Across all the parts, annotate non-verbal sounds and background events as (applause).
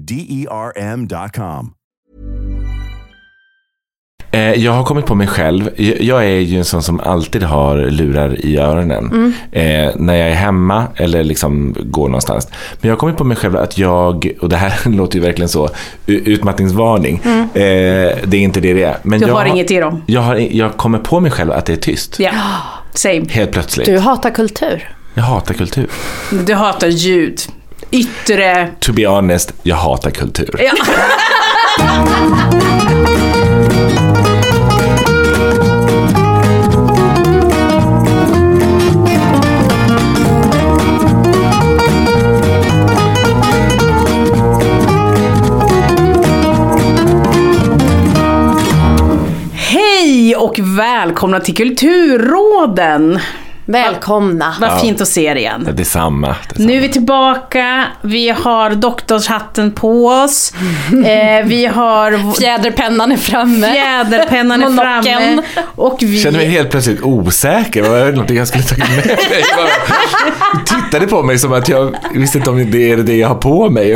D E R M.com. Eh, Jag har kommit på mig själv. Jag är ju en sån som alltid har lurar i öronen. Eh, när jag är hemma eller liksom går någonstans. Men jag har kommit på mig själv att jag, och det här (laughs) låter ju verkligen så, utmattningsvarning. Eh, det är inte det det är. Men Du jag, har inget i dem. Jag, har, jag kommer på mig själv att det är tyst. Ja, same. Helt plötsligt. Du hatar kultur. Jag hatar kultur. Du hatar ljud. Yttre... To be honest, jag hatar kultur. Ja. Hej och välkomna till Kulturråden. Välkomna. Vad fint att se er igen. Detsamma. detsamma. Nu är vi tillbaka, vi har doktorshatten på oss, (laughs) eh, vi har Fjäderpennan är framme. fjäderpennan är framme och vi... Känner mig helt plötsligt osäker. Var det någonting jag skulle tagit med mig? Jag tittade på mig som att jag visste inte om det är det jag har på mig.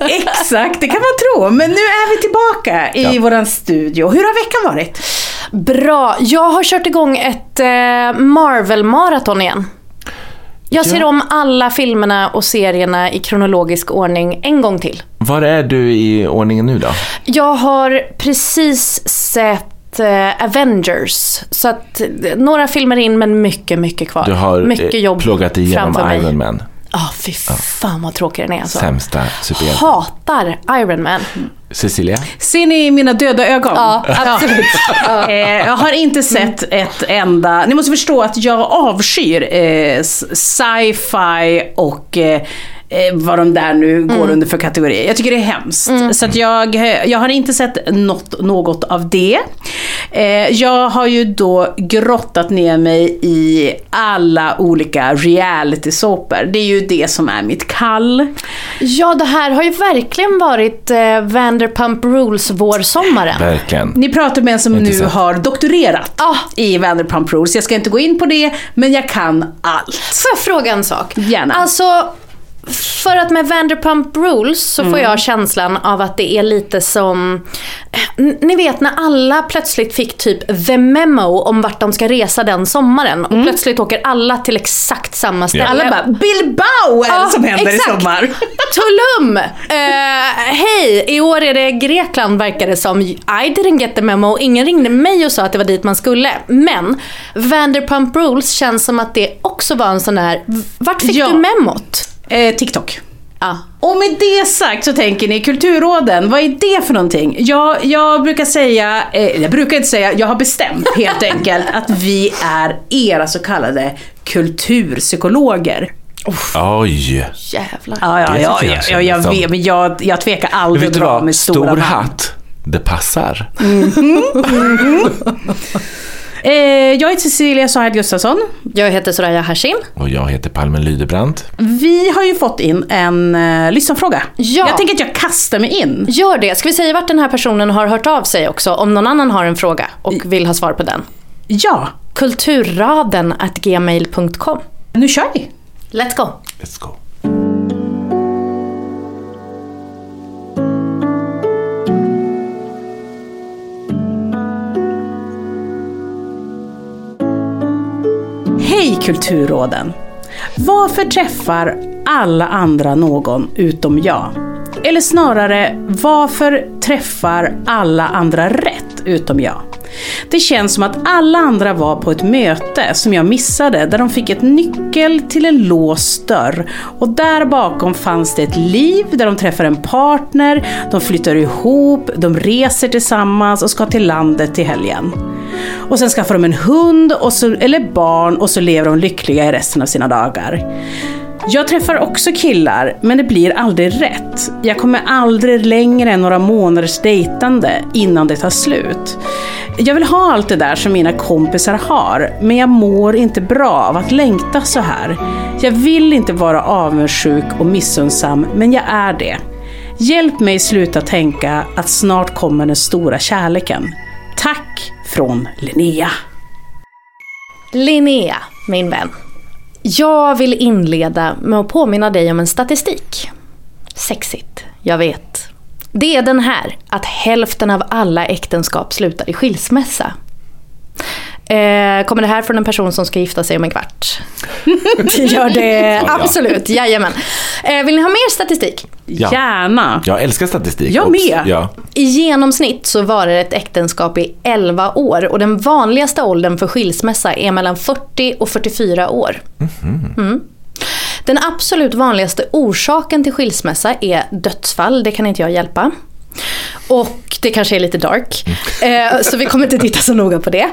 Exakt, det kan man tro. Men nu är vi tillbaka i Ja. våran studio. Hur har veckan varit? Bra. Jag har kört igång ett eh, Marvel-maraton igen. Jag ser Ja. om alla filmerna och serierna i kronologisk ordning en gång till. Var är du i ordningen nu då? Jag har precis sett eh, Avengers. Så att eh, några filmer in men mycket, mycket kvar. Du har mycket jobb plågat igenom. Iron Man. Ja, fy fan vad tråkig den är alltså. Sämsta superhjälten. Hatar Iron Man. Cecilia? Ser ni mina döda ögon? Ja, absolut. (laughs) Eh, jag har inte sett ett enda... Ni måste förstå att jag avskyr eh, sci-fi och eh, eh, vad de där nu går under för kategorier. Jag tycker det är hemskt. Så att jag, jag har inte sett något, något av det. Eh, jag har ju då grottat ner mig i alla olika reality-såpor. Det är ju det som är mitt kall. Ja, det här har ju verkligen varit eh, Vanderpump Rules-vårsommaren. Verkligen. Ni pratar med en som nu sett. har doktorerat Ah. i Vanderpump Rules. Jag ska inte gå in på det, men jag kan allt. Får jag fråga en sak? Gärna. Alltså, för att med Vanderpump Rules så får jag känslan av att det är lite som, N- ni vet när alla plötsligt fick typ the memo om vart de ska resa den sommaren och plötsligt åker alla till exakt samma ställe. Alla bara, Bilbao är det Ja, som händer exakt. i sommar. (laughs) Tulum! Eh, Hej, i år är det Grekland verkar det som. I didn't get the memo. Ingen ringde mig och sa att det var dit man skulle. Men Vanderpump Rules känns som att det också var en sån här, vart fick Ja. du memot? Eh, TikTok. Ja. Och med det sagt så tänker ni, Kulturråden, vad är det för någonting? Jag, jag brukar säga, eh, jag brukar inte säga, jag har bestämt helt enkelt att vi är era så kallade kulturpsykologer. Oj. Jävlar. Ja, ja, ja, jag ja, ja, jag, som- vet, men jag, jag tvekar aldrig att dra med stora Stor hatt. Det passar. (laughs) Eh, jag heter Cecilia Sahed Gustafsson. Jag heter Soraya Hashim. Och jag heter Palmen Lydebrandt. Vi har ju fått in en uh, lyssnarfråga. Ja. Jag tänker att jag kastar mig in. Gör det. Ska vi säga vart den här personen har hört av sig också? Om någon annan har en fråga och vill ha svar på den. Ja, Kulturraden at gmail.com. nu kör vi. Let's go. Let's go. Kulturråden! Varför träffar alla andra någon utom jag? Eller snarare, varför träffar alla andra rätt utom jag? Det känns som att alla andra var på ett möte som jag missade där de fick ett nyckel till en låst dörr och där bakom fanns det ett liv där de träffar en partner, de flyttar ihop, de reser tillsammans och ska till landet till helgen. Och sen skaffar de en hund och så, eller barn och så lever de lyckliga i resten av sina dagar. Jag träffar också killar, men det blir aldrig rätt. Jag kommer aldrig längre än några månaders dejtande innan det tar slut. Jag vill ha allt det där som mina kompisar har, men jag mår inte bra av att längta så här. Jag vill inte vara avundsjuk och missunnsam, men jag är det. Hjälp mig sluta tänka att snart kommer den stora kärleken. Tack från Linnea. Linnea, min vän. Jag vill inleda med att påminna dig om en statistik. Sexigt, jag vet. Det är den här, att hälften av alla äktenskap slutar i skilsmässa. Eh, kommer det här från en person som ska gifta sig om en kvart? (laughs) Det gör det absolut, jajamän. Eh, vill ni ha mer statistik? Ja. Gärna. Jag älskar statistik. Jag med. Ja. I genomsnitt så varar ett äktenskap i 11 år och den vanligaste åldern för skilsmässa är mellan 40 och 44 år. Mm. Den absolut vanligaste orsaken till skilsmässa är dödsfall, det kan inte jag hjälpa. Och det kanske är lite dark. Eh, så vi kommer inte titta så noga på det.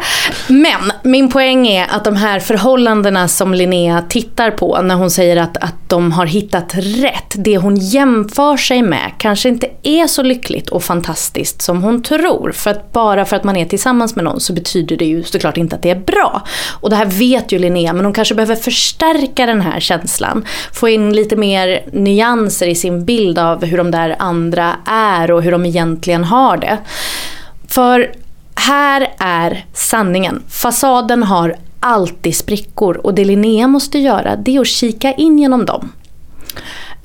Men min poäng är att de här förhållandena som Linnea tittar på när hon säger att, att de har hittat rätt. Det hon jämför sig med kanske inte är så lyckligt och fantastiskt som hon tror. För att bara för att man är tillsammans med någon så betyder det ju såklart inte att det är bra. Och det här vet ju Linnea men hon kanske behöver förstärka den här känslan. Få in lite mer nyanser i sin bild av hur de där andra är och hur de egentligen har det. För här är sanningen. Fasaden har alltid sprickor och det Linnea måste göra det är att kika in genom dem.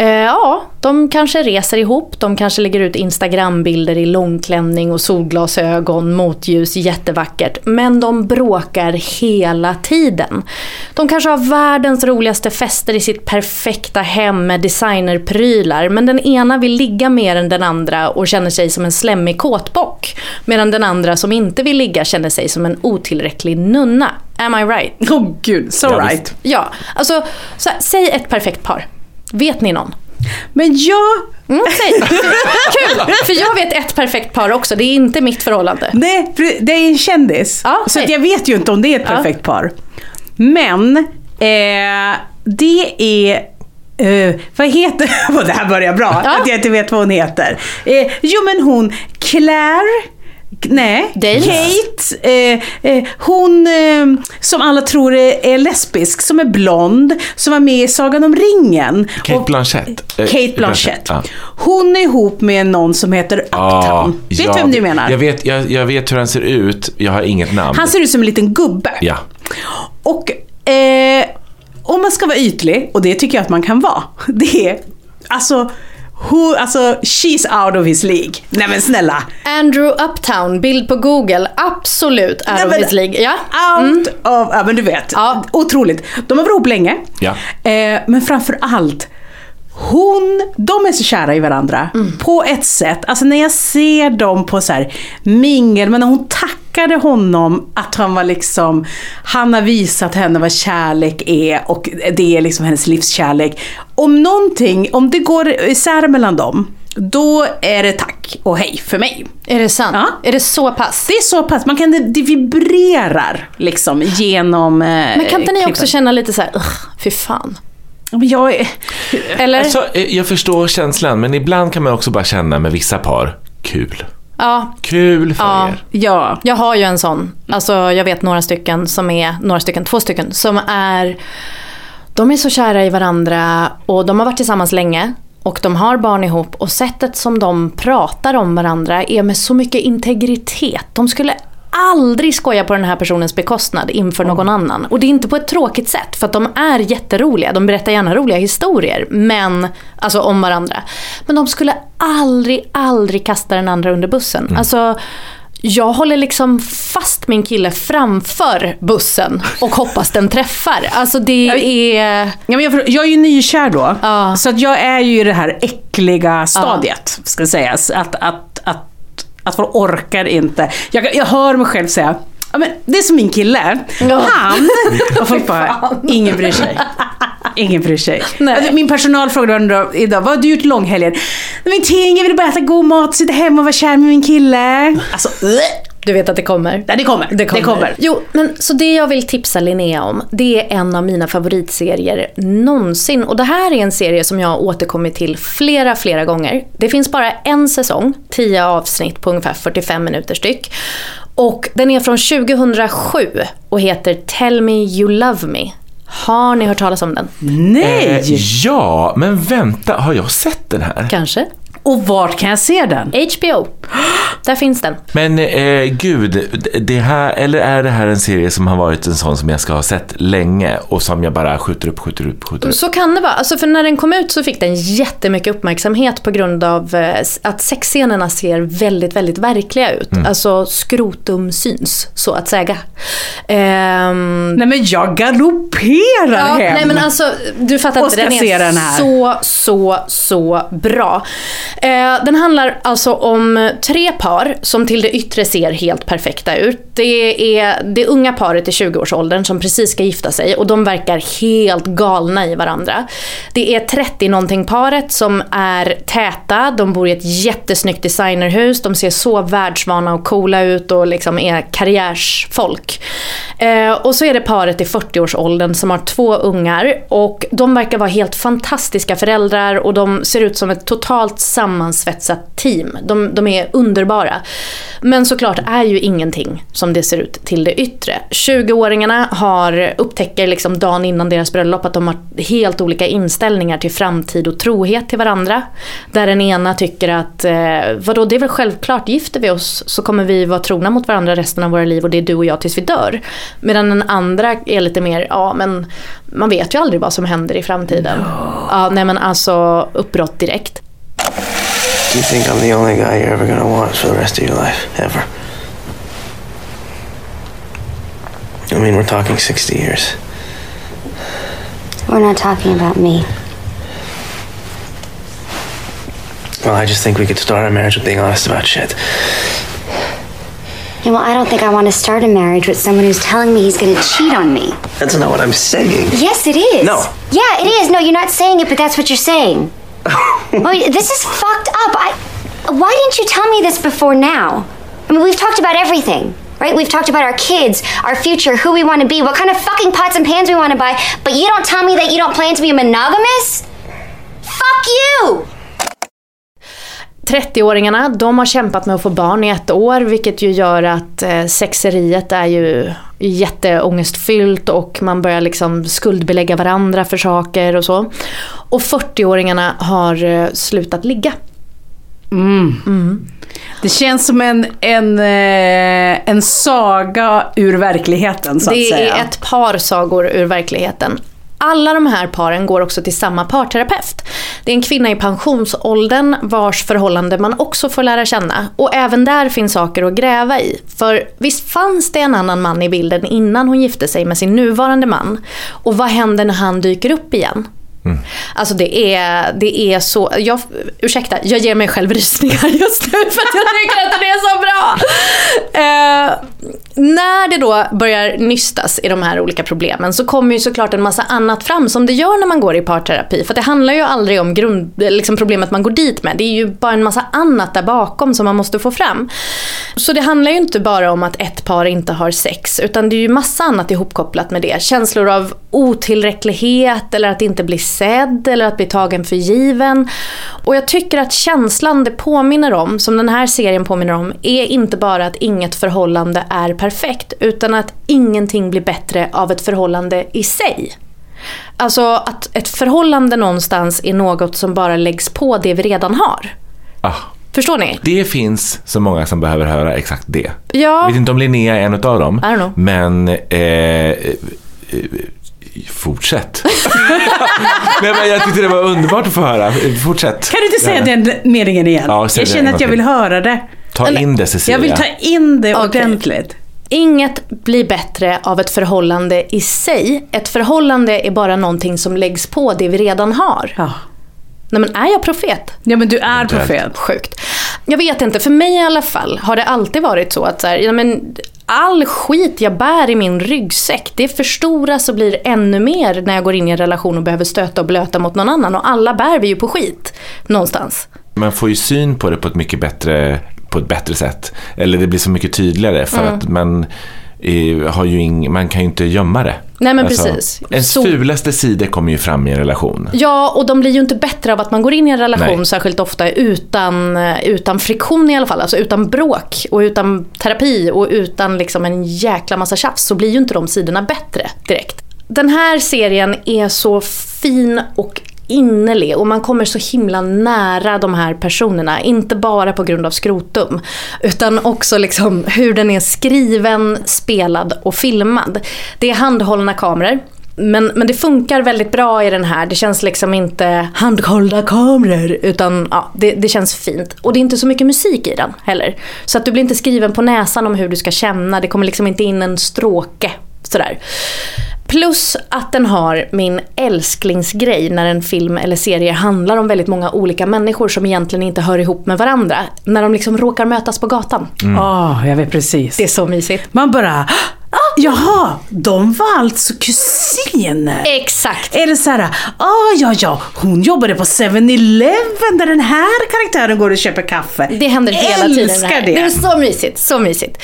Eh, ja, de kanske reser ihop, de kanske lägger ut Instagrambilder i långklänning och solglasögon, motljus, jättevackert. Men de bråkar hela tiden. De kanske har världens roligaste fester i sitt perfekta hem med designerprylar. Men den ena vill ligga mer än den andra och känner sig som en slemmig kåtbock. Medan den andra som inte vill ligga känner sig som en otillräcklig nunna. Am I right? Åh oh, gud, so Ja, right. Ja, alltså så här, säg ett perfekt par. Vet ni någon? Men jag... Mm, säg. (laughs) Kul! För jag vet ett perfekt par också, det är inte mitt förhållande. Nej, det är en kändis. Ja, så jag vet ju inte om det är ett Ja. perfekt par. Men eh, det är... eh, vad heter... (laughs) Det här börjar bra, Ja. att jag inte vet vad hon heter. Eh, jo men hon, Claire... Nej, Dales. Kate. Eh, eh, hon eh, som alla tror är, är lesbisk, som är blond, som var med i Sagan om ringen. Kate Och- Blanchett. Eh, Kate Blanchett. Ja. Hon är ihop med någon som heter Uptown. vet ja, du vem du menar? Jag vet, jag, jag vet hur han ser ut, jag har inget namn. Han ser ut som en liten gubbe. Ja. Och eh, om man ska vara ytlig, och det tycker jag att man kan vara, (laughs) det är alltså, who, alltså she's out of his League. Nej men snälla. Andrew Uptown, bild på google, absolut out Nej, of his league. Ja. Out of, ja men du vet. Ja. Otroligt. De har varit ihop länge. Ja. Eh, men framför allt hon, de är så kära i varandra Mm. på ett sätt. Alltså när jag ser dem på så här mingel, men när hon tackar tackade honom att han var liksom, han har visat henne vad kärlek är och det är liksom hennes livskärlek. Om någonting, om det går isär mellan dem, då är det tack och hej för mig. Är det sant? Ja. Är det så pass? Det är så pass, man kan, det, vibrerar liksom genom eh, Men kan inte ni klippen. också känna lite så här, "Ugh, fy fan? Jag Eller? Alltså, eh, jag förstår känslan, men ibland kan man också bara känna med vissa par, kul. Ja, Kul för Ja. er. ja. Jag har ju en sån, alltså jag vet några stycken som är, några stycken, två stycken som är, de är så kära i varandra och de har varit tillsammans länge och de har barn ihop och sättet som de pratar om varandra är med så mycket integritet. De skulle aldrig skoja på den här personens bekostnad inför någon annan. Och det är inte på ett tråkigt sätt för att de är jätteroliga. De berättar gärna roliga historier men, alltså om varandra. Men de skulle aldrig, aldrig kasta den andra under bussen. Alltså, jag håller liksom fast min kille framför bussen och hoppas den träffar. Alltså det är... Ja, jag, jag är ju nykär då, Ja. så att jag är ju i det här äckliga stadiet, ska sägas. Att, att, att, folk orkar inte. Jag, jag hör mig själv säga, ja, men det är som min kille. Ja. Han, (laughs) och folk bara, ingen bryr sig. Ingen bryr sig. Nej. Alltså, Min personal frågade idag, vad har du gjort långhelgen? Ingenting, jag ville bara äta god mat, sitta hemma och vara kär med min kille. Alltså. Du vet att det kommer. Nej, det kommer. Det kommer. Jo, men så det jag vill tipsa Linnea om, det är en av mina favoritserier någonsin. Och det här är en serie som jag har återkommit till flera, flera gånger. Det finns bara en säsong, 10 avsnitt på ungefär 45 minuter styck. Och den är från 2007 och heter Tell Me You Love Me. Har ni hört talas om den? Nej! Eh, ja, men vänta, har jag sett den här? Kanske? Och vart kan jag se den? HBO. Där finns den. Men eh, gud, det här, eller är det här en serie som har varit en sån som jag ska ha sett länge och som jag bara skjuter upp, skjuter upp, skjuter upp? Så kan det vara. Alltså för när den kom ut så fick den jättemycket uppmärksamhet på grund av eh, att sexscenerna ser väldigt, väldigt verkliga ut. Alltså skrotum syns, så att säga. Ehm, Nej men jag galopperar Ja, hem. nej men alltså, du fattar Och inte. Den är den här. så, så, så bra. Eh, den handlar alltså om tre par som till det yttre ser helt perfekta ut. Det är det unga paret i 20-årsåldern som precis ska gifta sig och de verkar helt galna i varandra. Det är 30-någonting paret som är täta, de bor i ett jättesnyggt designerhus, de ser så världsvana och coola ut och liksom är karriärsfolk. Eh, och så är det paret i 40-årsåldern som har två ungar och de verkar vara helt fantastiska föräldrar och de ser ut som ett totalt sammansvetsat team. De, de är underbara. Men såklart är ju ingenting som det ser ut till det yttre. 20-åringarna har, upptäcker liksom dagen innan deras bröllop att de har helt olika inställningar till framtid och trohet till varandra. Där den ena tycker att, eh, vadå det är väl självklart, gifter vi oss så kommer vi vara trogna mot varandra resten av våra liv och det är du och jag tills vi dör. Medan den andra är lite mer, ja men man vet ju aldrig vad som händer i framtiden. Ja, nej men alltså uppbrott direkt. You think I'm the only guy you're ever gonna want for the rest of your life? Ever? I mean, we're talking 60 years. We're not talking about me. Well, I just think we could start our marriage with being honest about shit. Yeah, well, I don't think I want to start a marriage with someone who's telling me he's going to cheat on me. That's not what I'm saying. Yes, it is. No. Yeah, it is. No, you're not saying it, but that's what you're saying. Oh, well, this is fucked up. I. Why didn't you tell me this before now? I mean, we've talked about everything, right? We've talked about our kids, our future, who we want to be, what kind of fucking pots and pans we want to buy, but you don't tell me that you don't plan to be monogamous? Fuck you! 30-åringarna, de har kämpat med att få barn i ett år vilket ju gör att eh, sexeriet är ju jätteångestfyllt och man börjar liksom skuldbelägga varandra för saker och så. Och 40-åringarna har eh, slutat ligga. Det känns som en, en, eh, en saga ur verkligheten så Det att säga. är ett par sagor ur verkligheten. Alla de här paren går också till samma parterapeut. Det är en kvinna i pensionsåldern vars förhållande man också får lära känna. Och även där finns saker att gräva i. För visst fanns det en annan man i bilden innan hon gifte sig med sin nuvarande man? Och vad händer när han dyker upp igen? Alltså det är, det är så, jag, ursäkta, jag ger mig själv rysningar just nu för att jag tycker att det är så bra. Eh, när det då börjar nystas i de här olika problemen så kommer ju såklart en massa annat fram som det gör när man går i parterapi. För det handlar ju aldrig om grund, liksom problemet man går dit med. Det är ju bara en massa annat där bakom som man måste få fram. Så det handlar ju inte bara om att ett par inte har sex utan det är ju massa annat ihopkopplat med det. Känslor av otillräcklighet eller att inte bli sedd eller att bli tagen för given. Och jag tycker att känslan det påminner om, som den här serien påminner om, är inte bara att inget förhållande är perfekt utan att ingenting blir bättre av ett förhållande i sig. Alltså att ett förhållande någonstans är något som bara läggs på det vi redan har. Ah, Förstår ni? det finns så många som behöver höra exakt det. Ja. Jag vet inte om Linnea är en av dem. Men eh, eh, fortsätt. (laughs) Nej, men jag tyckte det var underbart att få höra. Fortsätt. Kan du inte säga Ja. den meningen igen? Ja, säg jag känner att jag gång vill höra det. Ta in det Cecilia. Jag vill ta in det ordentligt. Inget blir bättre av ett förhållande i sig. Ett förhållande är bara någonting som läggs på det vi redan har. Ja. Nej men är jag profet? ja, men du är profet. Sjukt. Jag vet inte, för mig i alla fall har det alltid varit så att så här, ja, men, all skit jag bär i min ryggsäck, det förstoras och blir ännu mer när jag går in i en relation och behöver stöta och blöta mot någon annan. Och alla bär vi ju på skit någonstans. Man får ju syn på det på ett mycket bättre, på ett bättre sätt. Eller det blir så mycket tydligare för Mm. att man, har ju ing, man kan ju inte gömma det. Nej men precis. Ens Så- fulaste sidor kommer ju fram i en relation. Ja, och de blir ju inte bättre av att man går in i en relation Nej. särskilt ofta utan, eh, utan friktion i alla fall. Alltså utan bråk och utan terapi och utan liksom en jäkla massa tjafs så blir ju inte de sidorna bättre direkt. Den här serien är så fin och innerlig och man kommer så himla nära de här personerna. Inte bara på grund av skrotum utan också liksom hur den är skriven, spelad och filmad. Det är handhållna kameror. Men, men det funkar väldigt bra i den här. Det känns liksom inte handhållna kameror utan ja, det, det känns fint. Och det är inte så mycket musik i den heller. Så att du blir inte skriven på näsan om hur du ska känna. Det kommer liksom inte in en stråke sådär. Plus att den har min älsklingsgrej när en film eller serie handlar om väldigt många olika människor som egentligen inte hör ihop med varandra. När de liksom råkar mötas på gatan. Ja, jag vet precis. Det är så mysigt. Man bara, ah, jaha, de var alltså kusiner. Exakt. Är det så här, ah, ja, ja, hon jobbade på 7-Eleven där den här karaktären går och köper kaffe. Det händer hela tiden. Älskar här. det. det är så mysigt, så mysigt.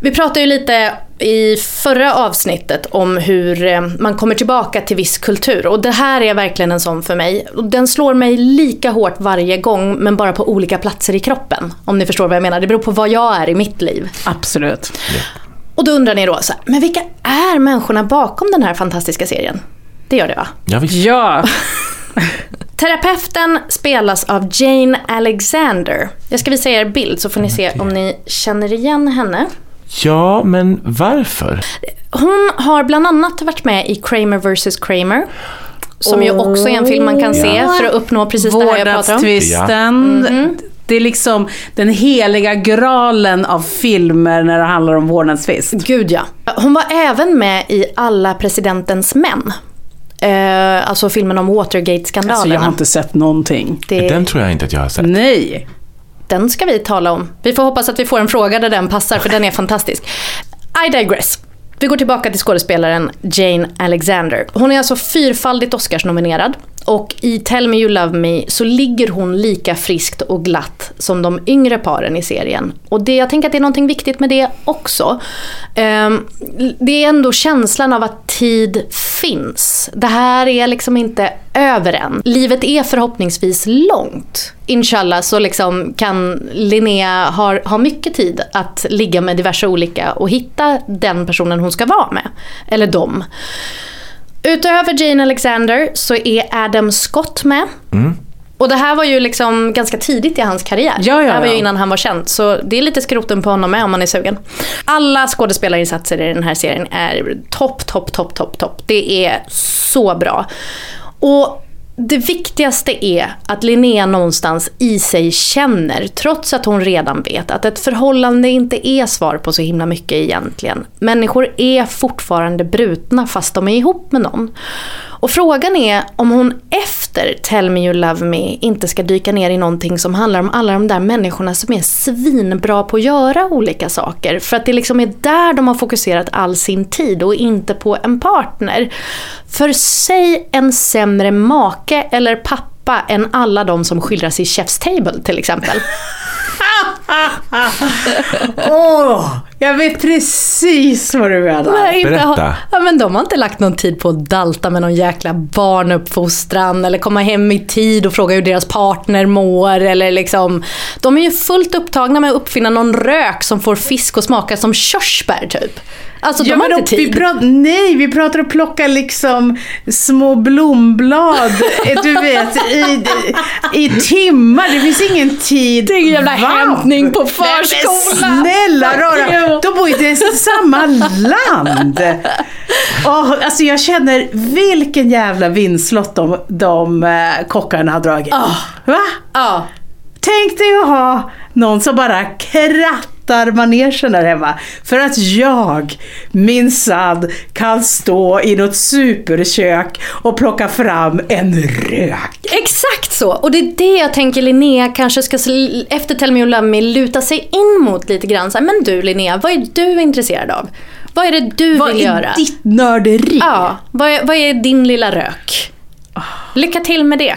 Vi pratade ju lite i förra avsnittet om hur eh, man kommer tillbaka till viss kultur. Och det här är verkligen en sån för mig. Den slår mig lika hårt varje gång men bara på olika platser i kroppen. Om ni förstår vad jag menar. Det beror på vad jag är i mitt liv. Absolut. Och då undrar ni då, så här, men vilka är människorna bakom den här fantastiska serien? Det gör det va? Ja, visst. Ja, (laughs) Terapeuten spelas av Jane Alexander. Jag ska visa er bild så får ni se om ni känner igen henne. Ja, men varför? Hon har bland annat varit med i Kramer vs Kramer. Som ju också är en film man kan se för att uppnå precis det här jag pratar om. vårdnadstvisten. Mhm. Det är liksom den heliga graalen av filmer när det handlar om vårdnadstvist. Gud ja. Hon var även med i Alla presidentens män. Eh, alltså filmen om Alltså jag Watergate-skandalerna. har inte sett någonting. det, Den tror jag inte att jag har sett. Nej. Den ska vi tala om. Vi får hoppas att vi får en fråga där den passar för den är fantastisk. I digress. Vi går tillbaka till skådespelaren Jane Alexander. Hon är alltså fyrfaldigt Oscarsnominerad. Och i Tell Me You Love Me så ligger hon lika friskt och glatt som de yngre paren i serien. Och det, jag tänker att det är någonting viktigt med det också. Ehm, det är ändå känslan av att tid finns. Det här är liksom inte över än. Livet är förhoppningsvis långt. Inshallah så liksom kan Linnea ha, ha mycket tid att ligga med diverse olika och hitta den personen hon ska vara med. Eller dem. Utöver Jane Alexander så är Adam Scott med. Och det här var ju liksom ganska tidigt i hans karriär. Ja, ja, det här var ju ja. innan han var känd. Så det är lite skroten på honom med om man är sugen. Alla skådespelarinsatser i den här serien är topp, topp, topp, topp, topp. Det är så bra. Och det viktigaste är att Linnea någonstans i sig känner, trots att hon redan vet, att ett förhållande inte är svar på så himla mycket egentligen. Människor är fortfarande brutna fast de är ihop med någon. Och frågan är om hon efter Tell Me You Love Me inte ska dyka ner i någonting som handlar om alla de där människorna som är svinbra på att göra olika saker. För att det liksom är där de har fokuserat all sin tid och inte på en partner. För säg en sämre make eller pappa än alla de som skildras i Chef's Table till exempel. (laughs) Åh, jag vet precis vad du menar. Nej, inte Berätta. Ja, men de har inte lagt någon tid på att dalta med någon jäkla barnuppfostran eller komma hem i tid och fråga hur deras partner mår. Eller liksom, de är ju fullt upptagna med att uppfinna någon rök som får fisk att smaka som körsbär typ. Alltså de har men inte vi tid. pratar, nej, vi pratar att plocka liksom små blomblad, (laughs) eh, du vet, i, i timmar. Det finns ingen tid. Det är ingen jävla Va? hämtning på Nej, men förskolan. Snälla rara. De bor ju i samma land. Åh, alltså jag känner vilken jävla vinstlott de, de eh, kockarna har dragit. Va? Ja. Tänk dig att ha någon som bara krattar manegen där hemma. För att jag minsann kan stå i något superkök och plocka fram en rök. Exakt så! Och det är det jag tänker Linnea kanske ska efter Tell Me Love Me luta sig in mot lite grann. Så här, men du Linnea, vad är du intresserad av? Vad är det du Vad vill är göra? ditt nörderi? Ja, vad är, vad är din lilla rök? Lycka till med det.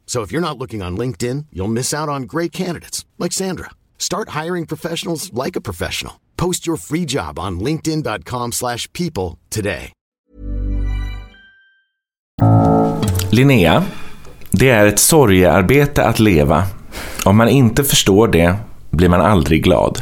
So if you're not looking on LinkedIn, you'll miss out on great candidates like Sandra. Start hiring professionals like a professional. Post your free job on linkedin.com/people today. Linnea, det är ett sorgearbete att leva. Om man inte förstår det blir man aldrig glad.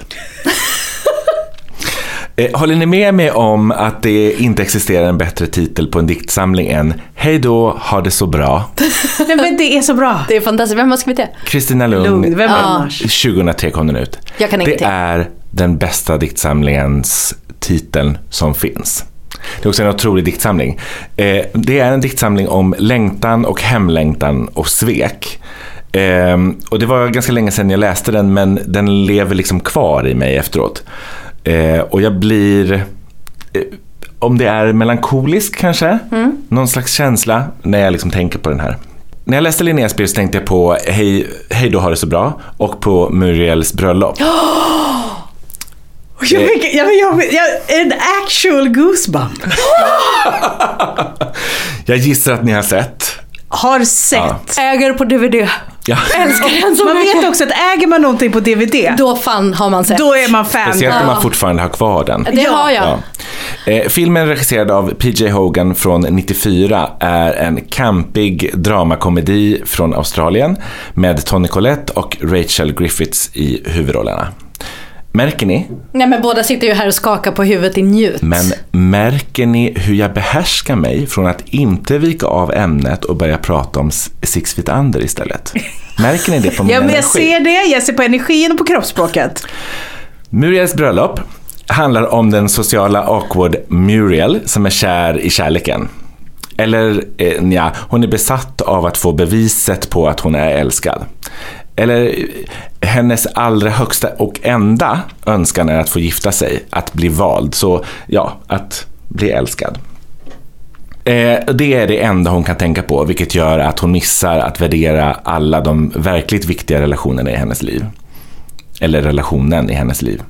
Eh, Håller ni med mig om att det inte existerar en bättre titel på en diktsamling än Hej då, ha det så bra? (laughs) Nej, men det är så bra. Det är fantastiskt. Vem har skrivit det? Kristina Lugn, Lugn, vem annars? 2003 kom den ut. Jag kan det ingenting. är den bästa diktsamlingens titeln som finns. Det är också en otrolig diktsamling. Eh, det är en diktsamling om längtan och hemlängtan och svek. Eh, och det var ganska länge sedan jag läste den men den lever liksom kvar i mig efteråt. Eh, och jag blir, eh, om det är melankolisk kanske, någon slags känsla när jag liksom tänker på den här. När jag läste Linneas brev så tänkte jag på Hej, hej då har det så bra och på Muriels bröllop. (gasps) Jag fick, jag, jag, jag, en actual goosebump. (laughs) Jag gissar att ni har sett. Har sett. Äger på DVD. Ja. Älskar den så Man mycket. vet också att äger man någonting på DVD, Då fan har man sett. då är man fan. Speciellt om man fortfarande har kvar den. Det har jag. Ja. Eh, filmen regisserad av PJ Hogan från 94 är en campig dramakomedi från Australien med Tony Collette och Rachel Griffiths i huvudrollerna. Märker ni? Nej men båda sitter ju här och skakar på huvudet i njut. Men märker ni hur jag behärskar mig från att inte vika av ämnet och börja prata om Six Feet Under istället? Märker ni det på (laughs) min Ja, men jag energi? ser det, jag ser på energin och på kroppsspråket. Muriels bröllop handlar om den sociala awkward Muriel som är kär i kärleken. Eller eh, ja, hon är besatt av att få beviset på att hon är älskad. Eller hennes allra högsta och enda önskan är att få gifta sig, att bli vald. Så ja, att bli älskad. Eh, det är det enda hon kan tänka på, vilket gör att hon missar att värdera alla de verkligt viktiga relationerna i hennes liv. Eller relationen i hennes liv.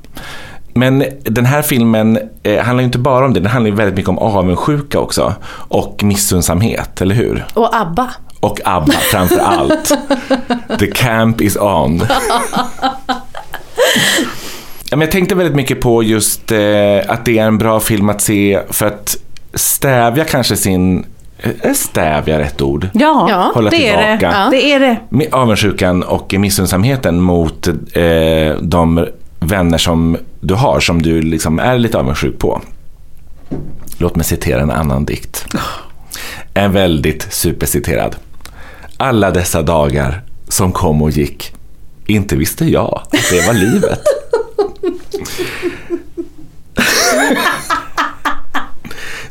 Men den här filmen eh, handlar ju inte bara om det, den handlar ju väldigt mycket om avundsjuka också. Och missunnsamhet, eller hur? Och ABBA. Och ABBA framför allt. The camp is on. Ja, men jag tänkte väldigt mycket på just eh, att det är en bra film att se för att stävja kanske sin är stävja rätt ord? Ja, Ja, Hålla det är det. tillbaka. Ja. Det är det. Med avundsjukan och missunnsamheten mot eh, de vänner som du har, som du liksom är lite avundsjuk på. Låt mig citera en annan dikt. En väldigt superciterad. Alla dessa dagar som kom och gick, inte visste jag att det var livet.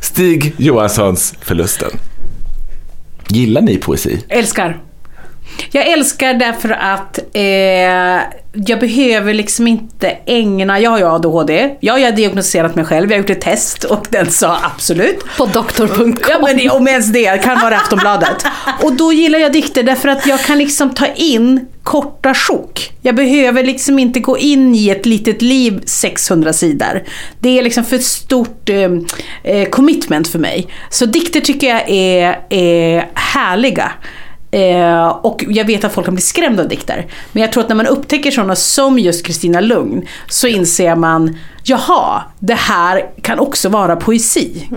(laughs) Stig Johanssons Förlusten. Gillar ni poesi? Älskar. Jag älskar därför att eh, jag behöver liksom inte ägna, jag har ju ADHD, jag har diagnostiserat mig själv, jag har gjort ett test och den sa absolut. På doktor.com. Ja men det- om ens det, kan vara Aftonbladet. Och då gillar jag dikter därför att jag kan liksom ta in korta sjok. Jag behöver liksom inte gå in i ett litet liv 600 sidor. Det är liksom för stort eh, eh, commitment för mig. Så dikter tycker jag är, är härliga. Eh, och jag vet att folk kan bli skrämda av dikter. Men jag tror att när man upptäcker sådana som just Kristina Lugn så inser man, jaha, det här kan också vara poesi.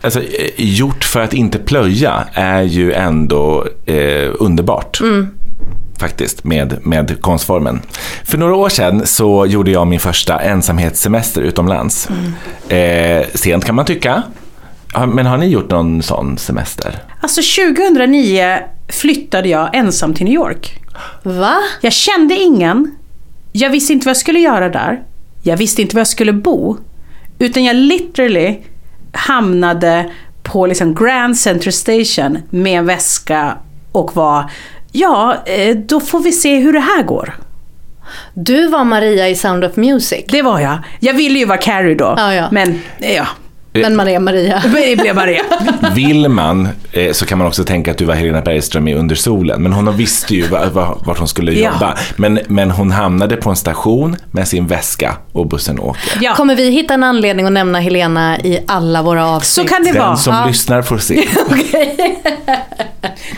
Alltså, eh, gjort för att inte plöja är ju ändå eh, underbart. Faktiskt, med, med konstformen. För några år sedan så gjorde jag min första ensamhetssemester utomlands. Eh, sent kan man tycka. Ja, Men har ni gjort någon sån semester? Alltså 2009 flyttade jag ensam till New York. Va? Jag kände ingen. Jag visste inte vad jag skulle göra där. Jag visste inte var jag skulle bo. Utan jag literally hamnade på liksom Grand Central Station med en väska och var Ja, eh, då får vi se hur det här går. Du var Maria i Sound of Music. Det var jag. Jag ville ju vara Carrie då. Ja, ja. Men ja, Men Maria Maria. (laughs) men det blev det. Vill man eh, så kan man också tänka att du var Helena Bergström i Under solen. Men hon visste ju va- va- vart hon skulle Ja. jobba. Men, men hon hamnade på en station med sin väska och bussen åker. Ja. Kommer vi hitta en anledning att nämna Helena i alla våra avsnitt? Så kan det Den vara. som Ja. lyssnar får se. (laughs)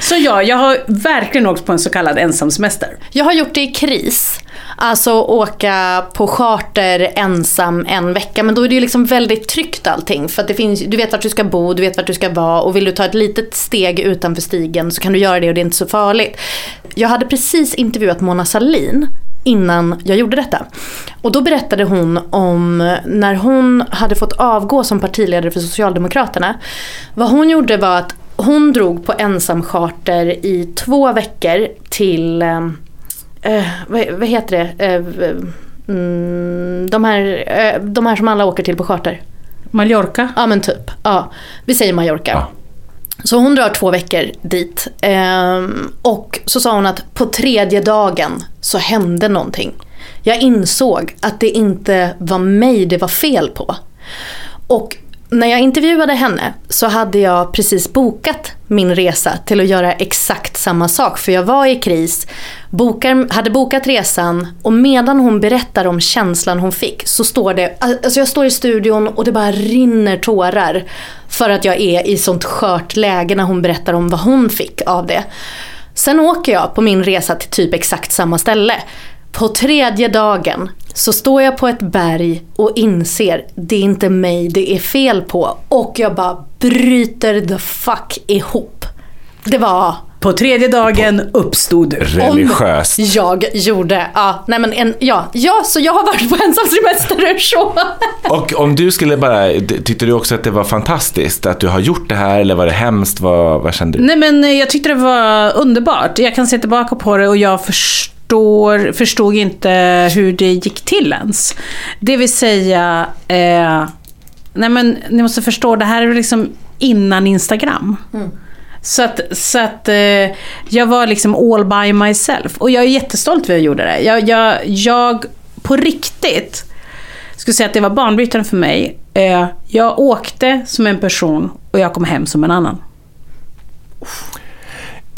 Så ja, jag har verkligen åkt på en så kallad ensamsemester. Jag har gjort det i kris. Alltså åka på charter ensam en vecka. Men då är det ju liksom väldigt tryggt allting. För att det finns, du vet vart du ska bo, du vet vart du ska vara. Och vill du ta ett litet steg utanför stigen så kan du göra det och det är inte så farligt. Jag hade precis intervjuat Mona Salin innan jag gjorde detta. Och då berättade hon om när hon hade fått avgå som partiledare för Socialdemokraterna. Vad hon gjorde var att hon drog på ensamcharter i två veckor till eh, eh, vad, vad heter det? Eh, mm, de, här, eh, de här som alla åker till på charter. Mallorca. Ja men typ. Ja, vi säger Mallorca. Ja. Så hon drar två veckor dit. Ehm, och så sa hon att på tredje dagen så hände någonting. Jag insåg att det inte var mig det var fel på. Och när jag intervjuade henne så hade jag precis bokat min resa till att göra exakt samma sak. För jag var i kris, bokar, hade bokat resan och medan hon berättar om känslan hon fick så står det, alltså jag står i studion och det bara rinner tårar. För att jag är i sånt skört läge när hon berättar om vad hon fick av det. Sen åker jag på min resa till typ exakt samma ställe. På tredje dagen så står jag på ett berg och inser det är inte mig det är fel på. Och jag bara bryter the fuck ihop. Det var På tredje dagen uppstod du. Religiöst. jag gjorde. Ja, nej men en, ja, ja, så jag har varit på ensamsemester så. Och om du skulle bara, tyckte du också att det var fantastiskt att du har gjort det här eller var det hemskt? Vad, vad kände du? Nej men jag tyckte det var underbart. Jag kan se tillbaka på det och jag förstår, förstod inte hur det gick till ens. Det vill säga, eh, nej men ni måste förstå, det här är liksom innan Instagram. Så att, så att eh, jag var liksom all by myself. Och jag är jättestolt över att jag gjorde det. Jag, jag, jag på riktigt skulle säga att det var banbrytande för mig. Eh, jag åkte som en person och jag kom hem som en annan.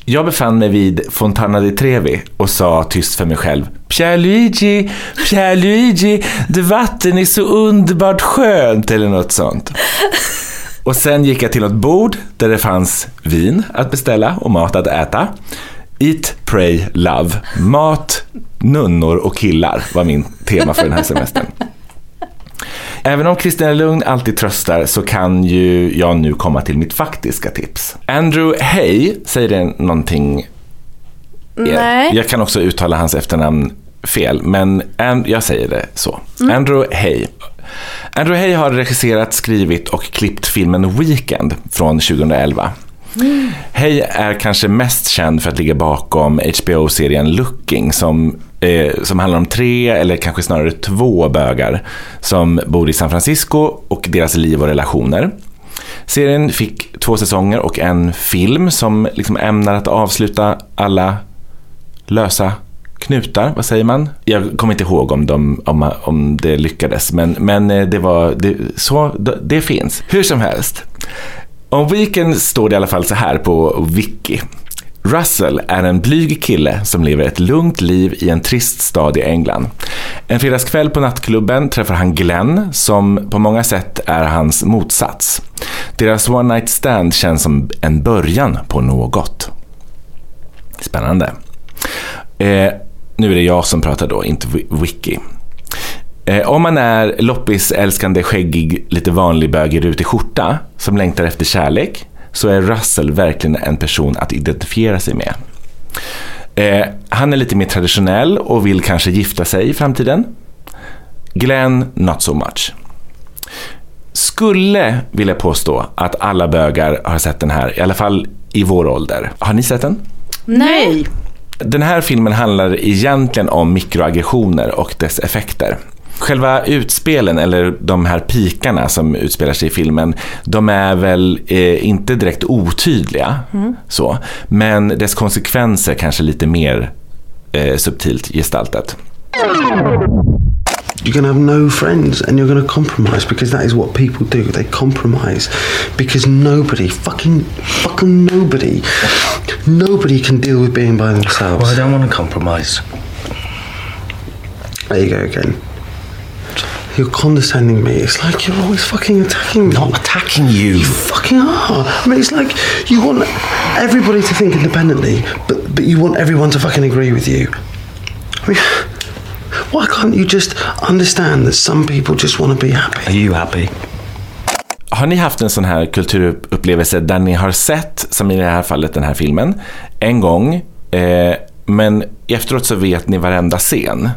Jag befann mig vid Fontana di Trevi och sa tyst för mig själv Pierluigi, Pierluigi, det vatten är så underbart skönt eller något sånt. (laughs) Och sen gick jag till något bord där det fanns vin att beställa och mat att äta. Eat, pray, love. Mat, nunnor och killar var min tema för den här semestern. (laughs) Även om Kristina Lugn alltid tröstar så kan ju jag nu komma till mitt faktiska tips. Andrew Hay, säger det någonting? Nej. Jag kan också uttala hans efternamn fel, men jag säger det så. Mm. Andrew Hay. Andrew Hay har regisserat, skrivit och klippt filmen Weekend från 2011. Mm. Hay är kanske mest känd för att ligga bakom HBO-serien Looking som eh, som handlar om tre, eller kanske snarare två bögar som bor i San Francisco och deras liv och relationer. Serien fick två säsonger och en film som liksom ämnar att avsluta alla lösa knutar, vad säger man? Jag kommer inte ihåg om, de, om, om det lyckades, men, men eh, det var det, så, det finns. Hur som helst. Om Weekend står det i alla fall så här på Wiki. Russell är en blyg kille som lever ett lugnt liv i en trist stad i England. En fredagskväll på nattklubben träffar han Glenn, som på många sätt är hans motsats. Deras one night stand känns som en början på något. Spännande. Eh, nu är det jag som pratar då, inte Wiki. Eh, om man är loppisälskande, skäggig, lite vanlig bög i rutig skjorta som längtar efter kärlek så är Russell verkligen en person att identifiera sig med. Eh, han är lite mer traditionell och vill kanske gifta sig i framtiden. Glenn, not so much. Skulle vilja påstå att alla bögar har sett den här, i alla fall i vår ålder. Har ni sett den? Nej. Den här filmen handlar egentligen om mikroaggressioner och dess effekter. Själva utspelen, eller de här pikarna som utspelar sig i filmen, de är väl eh, inte direkt otydliga, mm. så, men dess konsekvenser kanske lite mer eh, subtilt gestaltat. You're gonna have no friends and you're gonna compromise because that is what people do. They compromise because nobody, fucking, fucking nobody, nobody can deal with being by themselves. Well, I don't want to compromise. There you go again. You're condescending me. It's like you're always fucking attacking me. Not attacking you. You fucking are. I mean, it's like you want everybody to think independently, but but you want everyone to fucking agree with you. I mean, (laughs) why can't you just understand that some people just want to be happy? Are you happy? Har ni haft en sån här kulturupplevelse där ni har sett, som i det här fallet den här filmen, en gång, eh, men efteråt så vet ni varenda scen?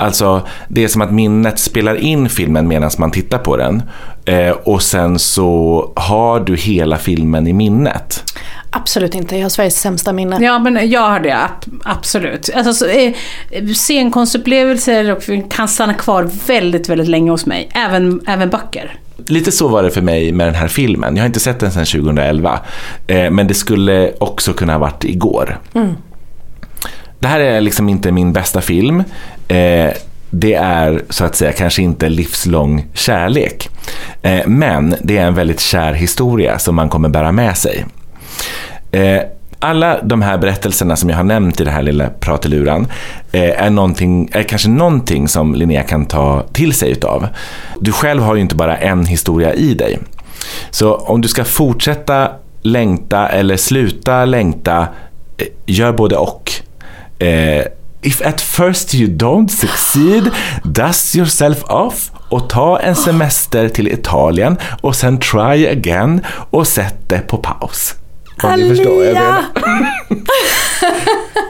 Alltså, det är som att minnet spelar in filmen medan man tittar på den. Eh, och sen så har du hela filmen i minnet. Absolut inte, jag har Sveriges sämsta minne. Ja, men jag har det, absolut. Alltså, så, eh, scenkonstupplevelser kan stanna kvar väldigt, väldigt länge hos mig. Även, även böcker. Lite så var det för mig med den här filmen. Jag har inte sett den sedan 2011. Eh, men det skulle också kunna ha varit igår. Mm. Det här är liksom inte min bästa film. Eh, det är så att säga kanske inte livslång kärlek. Eh, men det är en väldigt kär historia som man kommer bära med sig. Eh, alla de här berättelserna som jag har nämnt i det här lilla prateluran eh, är, är kanske någonting som Linnea kan ta till sig utav. Du själv har ju inte bara en historia i dig. Så om du ska fortsätta längta eller sluta längta, eh, gör både och. If at first you don't succeed, dust yourself off och ta en semester till Italien och sen try again och sätt det på paus. Om ni förstår jag menar.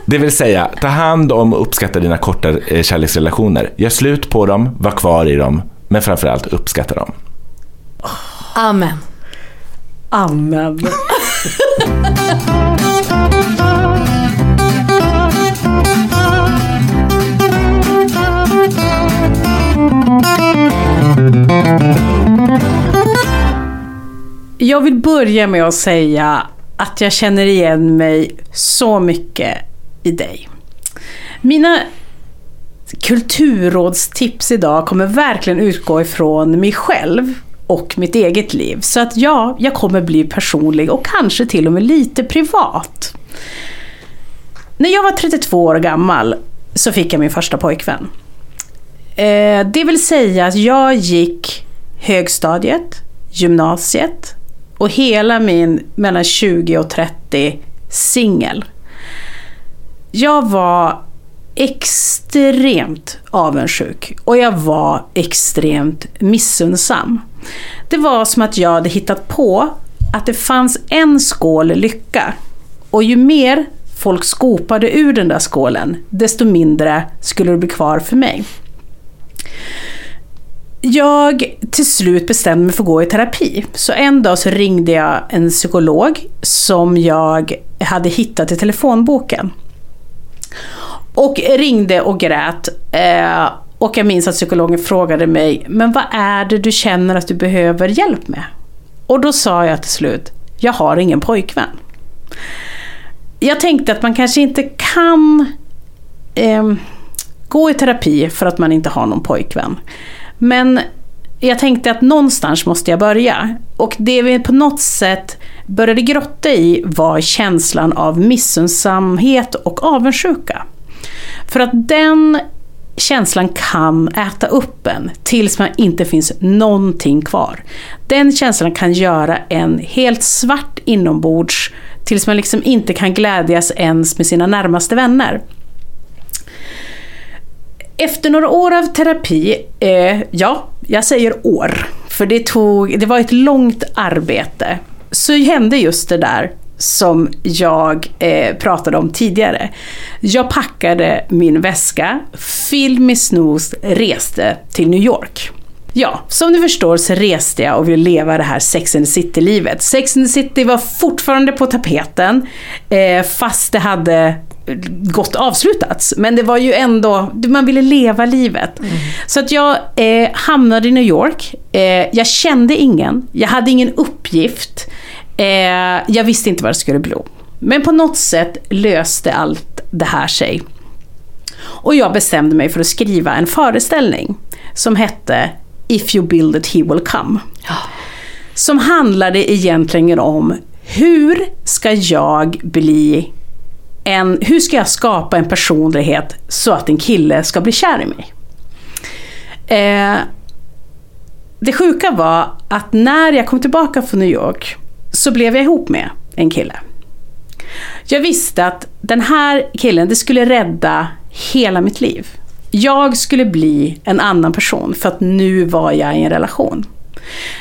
Det vill säga, ta hand om och uppskatta dina korta eh, kärleksrelationer. Gör slut på dem, var kvar i dem, men framförallt uppskatta dem. Amen. Amen. (laughs) Jag vill börja med att säga att jag känner igen mig så mycket i dig. Mina kulturrådstips idag kommer verkligen utgå ifrån mig själv och mitt eget liv. Så att ja, jag kommer bli personlig och kanske till och med lite privat. När jag var 32 år gammal så fick jag min första pojkvän. Eh, det vill säga att jag gick högstadiet, gymnasiet och hela min mellan 20 och 30 singel. Jag var extremt avundsjuk och jag var extremt missunnsam. Det var som att jag hade hittat på att det fanns en skål lycka. Och ju mer folk skopade ur den där skålen, desto mindre skulle det bli kvar för mig. Jag till slut bestämde mig för att gå i terapi. Så en dag så ringde jag en psykolog som jag hade hittat i telefonboken. Och ringde och grät. Eh, och jag minns att psykologen frågade mig, men vad är det du känner att du behöver hjälp med? Och då sa jag till slut, jag har ingen pojkvän. Jag tänkte att man kanske inte kan eh, gå i terapi för att man inte har någon pojkvän. Men jag tänkte att någonstans måste jag börja. Och det vi på något sätt började grotta i var känslan av missunnsamhet och avundsjuka. För att den känslan kan äta upp en tills man inte finns någonting kvar. Den känslan kan göra en helt svart inombords tills man liksom inte kan glädjas ens med sina närmaste vänner. Efter några år av terapi, eh, ja, jag säger år, för det, tog, det var ett långt arbete, så hände just det där som jag eh, pratade om tidigare. Jag packade min väska, Phil med reste till New York. Ja, som ni förstår så reste jag och ville leva det här Sex and the City-livet. Sex and the City var fortfarande på tapeten, eh, fast det hade gått avslutats. Men det var ju ändå, man ville leva livet. Mm. Så att jag eh, hamnade i New York. Eh, jag kände ingen, jag hade ingen uppgift. Eh, jag visste inte vad det skulle bli. Men på något sätt löste allt det här sig. Och jag bestämde mig för att skriva en föreställning som hette If you build it he will come. Ja. Som handlade egentligen om hur ska jag bli en, hur ska jag skapa en personlighet så att en kille ska bli kär i mig? Eh, det sjuka var att när jag kom tillbaka från New York så blev jag ihop med en kille. Jag visste att den här killen, det skulle rädda hela mitt liv. Jag skulle bli en annan person för att nu var jag i en relation.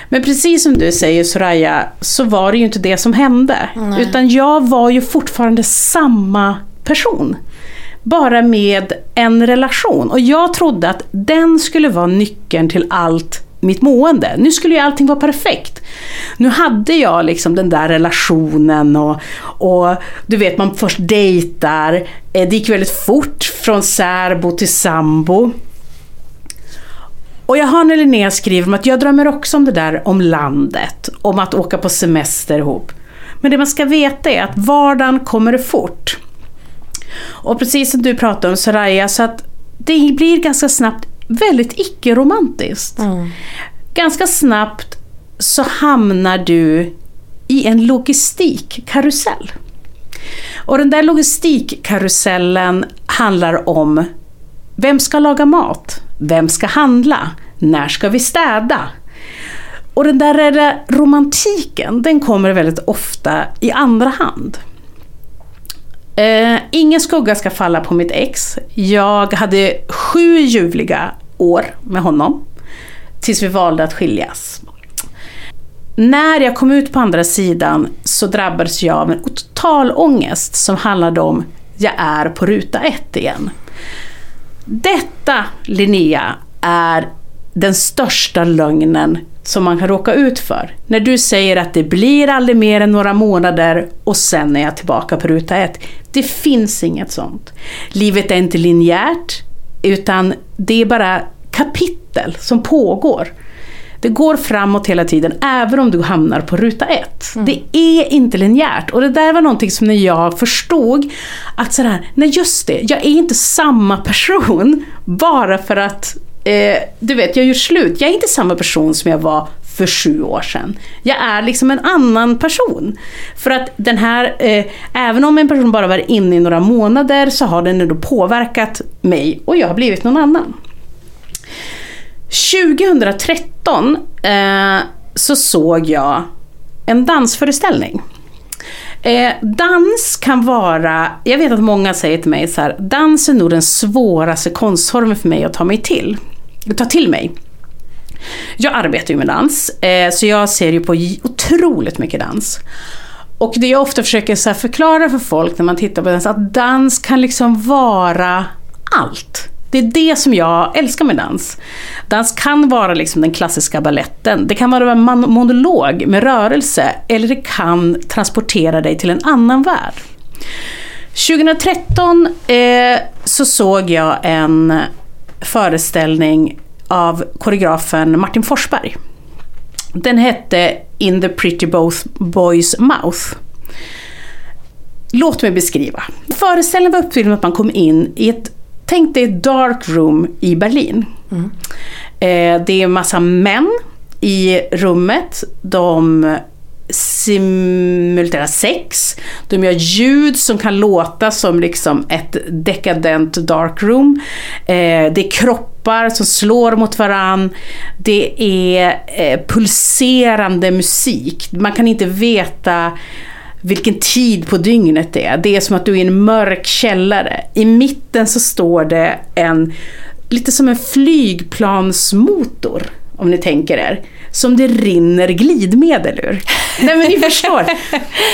Men precis som du säger Soraya, så var det ju inte det som hände. Nej. Utan jag var ju fortfarande samma person. Bara med en relation. Och jag trodde att den skulle vara nyckeln till allt mitt mående. Nu skulle ju allting vara perfekt. Nu hade jag liksom den där relationen och, och du vet man först dejtar. Eh, det gick väldigt fort från särbo till sambo. Och jag hör när Linnea skriver om att jag drömmer också om det där om landet, om att åka på semester ihop. Men det man ska veta är att vardagen kommer fort. Och precis som du pratade om Soraya, så att det blir ganska snabbt väldigt icke-romantiskt. Mm. Ganska snabbt så hamnar du i en logistikkarusell. Och den där logistikkarusellen handlar om vem ska laga mat? Vem ska handla? När ska vi städa? Och den där romantiken, den kommer väldigt ofta i andra hand. Eh, ingen skugga ska falla på mitt ex. Jag hade sju ljuvliga år med honom. Tills vi valde att skiljas. När jag kom ut på andra sidan så drabbades jag av en total ångest som handlade om jag är på ruta ett igen. Detta, Linnea, är den största lögnen som man kan råka ut för. När du säger att det blir aldrig mer än några månader och sen är jag tillbaka på ruta ett. Det finns inget sånt. Livet är inte linjärt, utan det är bara kapitel som pågår. Det går framåt hela tiden, även om du hamnar på ruta ett. Mm. Det är inte linjärt. Och det där var någonting som när jag förstod att sådär, nej just det, jag är inte samma person (laughs) bara för att eh, du vet, jag gjort slut. Jag är inte samma person som jag var för sju år sedan. Jag är liksom en annan person. För att den här, eh, även om en person bara var inne i några månader så har den ändå påverkat mig och jag har blivit någon annan. 2013 eh, så såg jag en dansföreställning. Eh, dans kan vara, jag vet att många säger till mig så här, dans är nog den svåraste konstformen för mig att ta mig till. Ta till mig. Jag arbetar ju med dans, eh, så jag ser ju på otroligt mycket dans. Och det jag ofta försöker så förklara för folk när man tittar på dans, att dans kan liksom vara allt. Det är det som jag älskar med dans. Dans kan vara liksom den klassiska balletten, det kan vara en monolog med rörelse, eller det kan transportera dig till en annan värld. 2013 eh, så såg jag en föreställning av koreografen Martin Forsberg. Den hette In the pretty boy's mouth. Låt mig beskriva. Föreställningen var uppbyggd med att man kom in i ett Tänk dig ett dark room i Berlin. Mm. Eh, det är en massa män i rummet. De simulterar sex. De gör ljud som kan låta som liksom ett dekadent dark room. Eh, det är kroppar som slår mot varann. Det är eh, pulserande musik. Man kan inte veta vilken tid på dygnet det är. Det är som att du är i en mörk källare. I mitten så står det en, lite som en flygplansmotor, om ni tänker er, som det rinner glidmedel ur. Nej men ni förstår.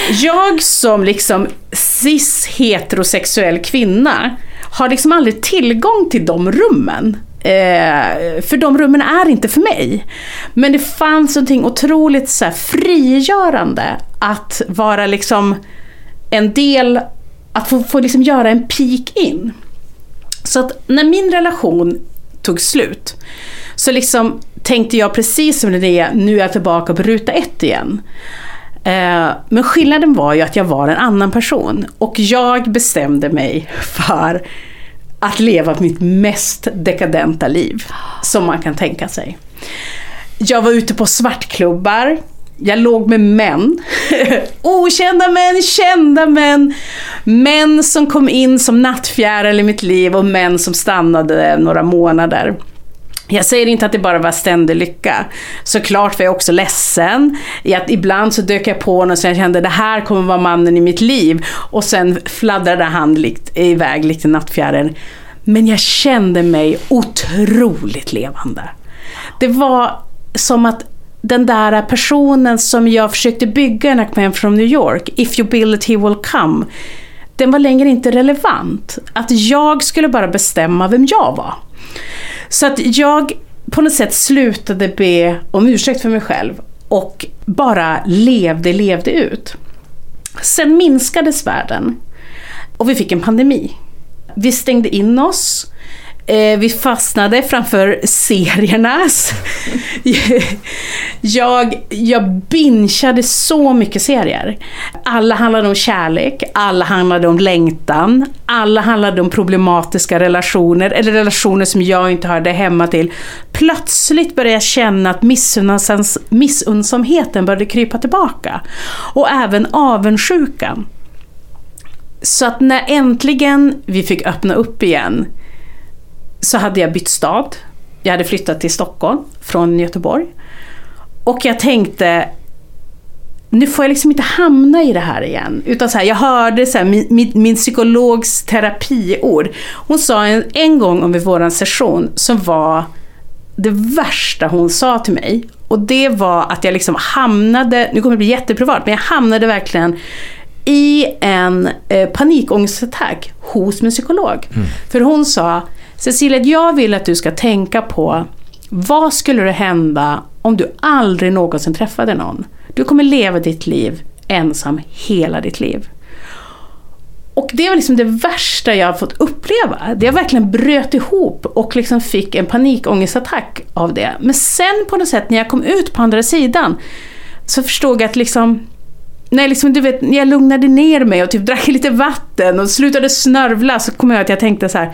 Jag som liksom cis heterosexuell kvinna har liksom aldrig tillgång till de rummen. Eh, för de rummen är inte för mig. Men det fanns någonting otroligt så här, frigörande att vara liksom en del, att få, få liksom göra en peak in. Så att när min relation tog slut så liksom tänkte jag precis som det nu är jag tillbaka på ruta ett igen. Eh, men skillnaden var ju att jag var en annan person och jag bestämde mig för att leva mitt mest dekadenta liv som man kan tänka sig. Jag var ute på svartklubbar, jag låg med män. (laughs) Okända män, kända män. Män som kom in som nattfjäril i mitt liv och män som stannade några månader. Jag säger inte att det bara var ständig lycka. Såklart var jag också ledsen. Att ibland så dök jag på honom och jag kände det här kommer vara mannen i mitt liv. Och sen fladdrade han likt, iväg likt en nattfjäril. Men jag kände mig otroligt levande. Det var som att den där personen som jag försökte bygga i Nackman from New York, If you build it he will come, den var längre inte relevant. Att jag skulle bara bestämma vem jag var. Så att jag på något sätt slutade be om ursäkt för mig själv och bara levde, levde ut. Sen minskades världen och vi fick en pandemi. Vi stängde in oss Eh, vi fastnade framför serierna. (laughs) jag, jag bingeade så mycket serier. Alla handlade om kärlek, alla handlade om längtan, alla handlade om problematiska relationer, eller relationer som jag inte hörde hemma till. Plötsligt började jag känna att missunnsamheten började krypa tillbaka. Och även avundsjukan. Så att när äntligen vi fick öppna upp igen så hade jag bytt stad. Jag hade flyttat till Stockholm från Göteborg. Och jag tänkte, nu får jag liksom inte hamna i det här igen. Utan så här, jag hörde så här, min, min, min psykologs terapiord. Hon sa en, en gång om vår session som var det värsta hon sa till mig. Och det var att jag liksom hamnade, nu kommer det bli jätteprivat, men jag hamnade verkligen i en eh, panikångestattack hos min psykolog. Mm. För hon sa, Cecilia, jag vill att du ska tänka på vad skulle det hända om du aldrig någonsin träffade någon? Du kommer leva ditt liv ensam hela ditt liv. Och det var liksom det värsta jag har fått uppleva. Det jag verkligen bröt ihop och liksom fick en panikångestattack av det. Men sen på något sätt när jag kom ut på andra sidan så förstod jag att liksom när, liksom, du vet, när jag lugnade ner mig och typ drack lite vatten och slutade snörvla så kom jag att jag tänkte så här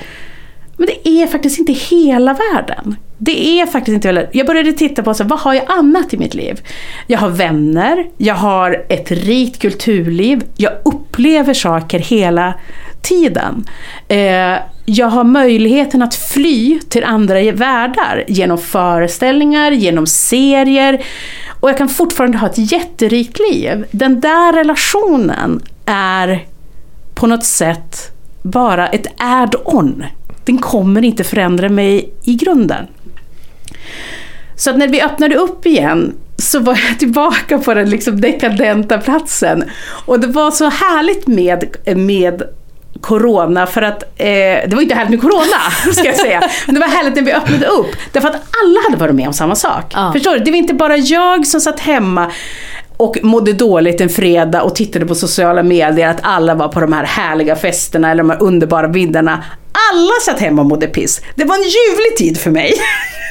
men det är faktiskt inte hela världen. det är faktiskt inte heller. Jag började titta på så, vad har jag annat i mitt liv? Jag har vänner, jag har ett rikt kulturliv, jag upplever saker hela tiden. Eh, jag har möjligheten att fly till andra världar genom föreställningar, genom serier. Och jag kan fortfarande ha ett jätterikt liv. Den där relationen är på något sätt bara ett add-on. Den kommer inte förändra mig i grunden. Så när vi öppnade upp igen så var jag (laughs) tillbaka på den liksom dekadenta platsen. Och det var så härligt med, med Corona för att, eh, det var inte härligt med Corona (laughs) ska jag säga, men det var härligt när vi öppnade upp. Därför att alla hade varit med om samma sak. Ja. Förstår du? Det var inte bara jag som satt hemma och mådde dåligt en fredag och tittade på sociala medier att alla var på de här härliga festerna eller de här underbara bilderna. Alla satt hemma och mådde piss. Det var en ljuvlig tid för mig.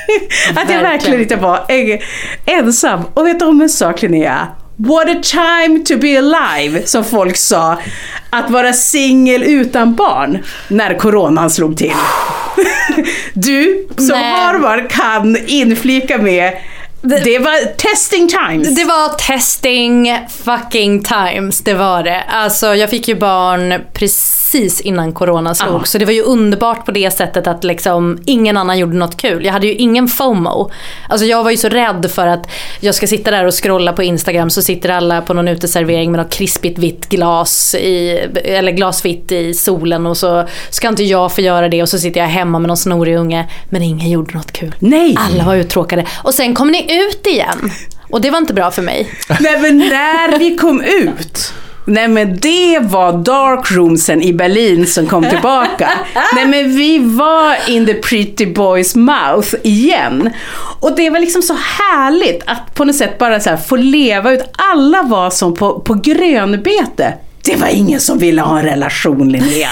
(laughs) att jag verkligen inte var ensam. Och vet du om en sak Linnea? What a time to be alive, som folk sa. Att vara singel utan barn när coronan slog till. (laughs) Du som Nej. har barn kan inflika med det var testing times. Det var testing fucking times, det var det. Alltså jag fick ju barn precis innan corona slog. Ja. Så det var ju underbart på det sättet att liksom ingen annan gjorde något kul. Jag hade ju ingen FOMO. Alltså jag var ju så rädd för att jag ska sitta där och scrolla på Instagram så sitter alla på någon uteservering med något krispigt vitt glas i, eller glasvitt i solen och så ska inte jag få göra det och så sitter jag hemma med någon snorig unge. Men ingen gjorde något kul. Nej! Alla var uttråkade. Och sen kom ni ut igen. Och det var inte bra för mig. Nej men när vi kom ut Nej men det var darkroomsen i Berlin som kom tillbaka. Nej men vi var in the pretty boys mouth igen. Och det var liksom så härligt att på något sätt bara så här få leva ut. Alla var som på, på grönbete. Det var ingen som ville ha en relation Linnea.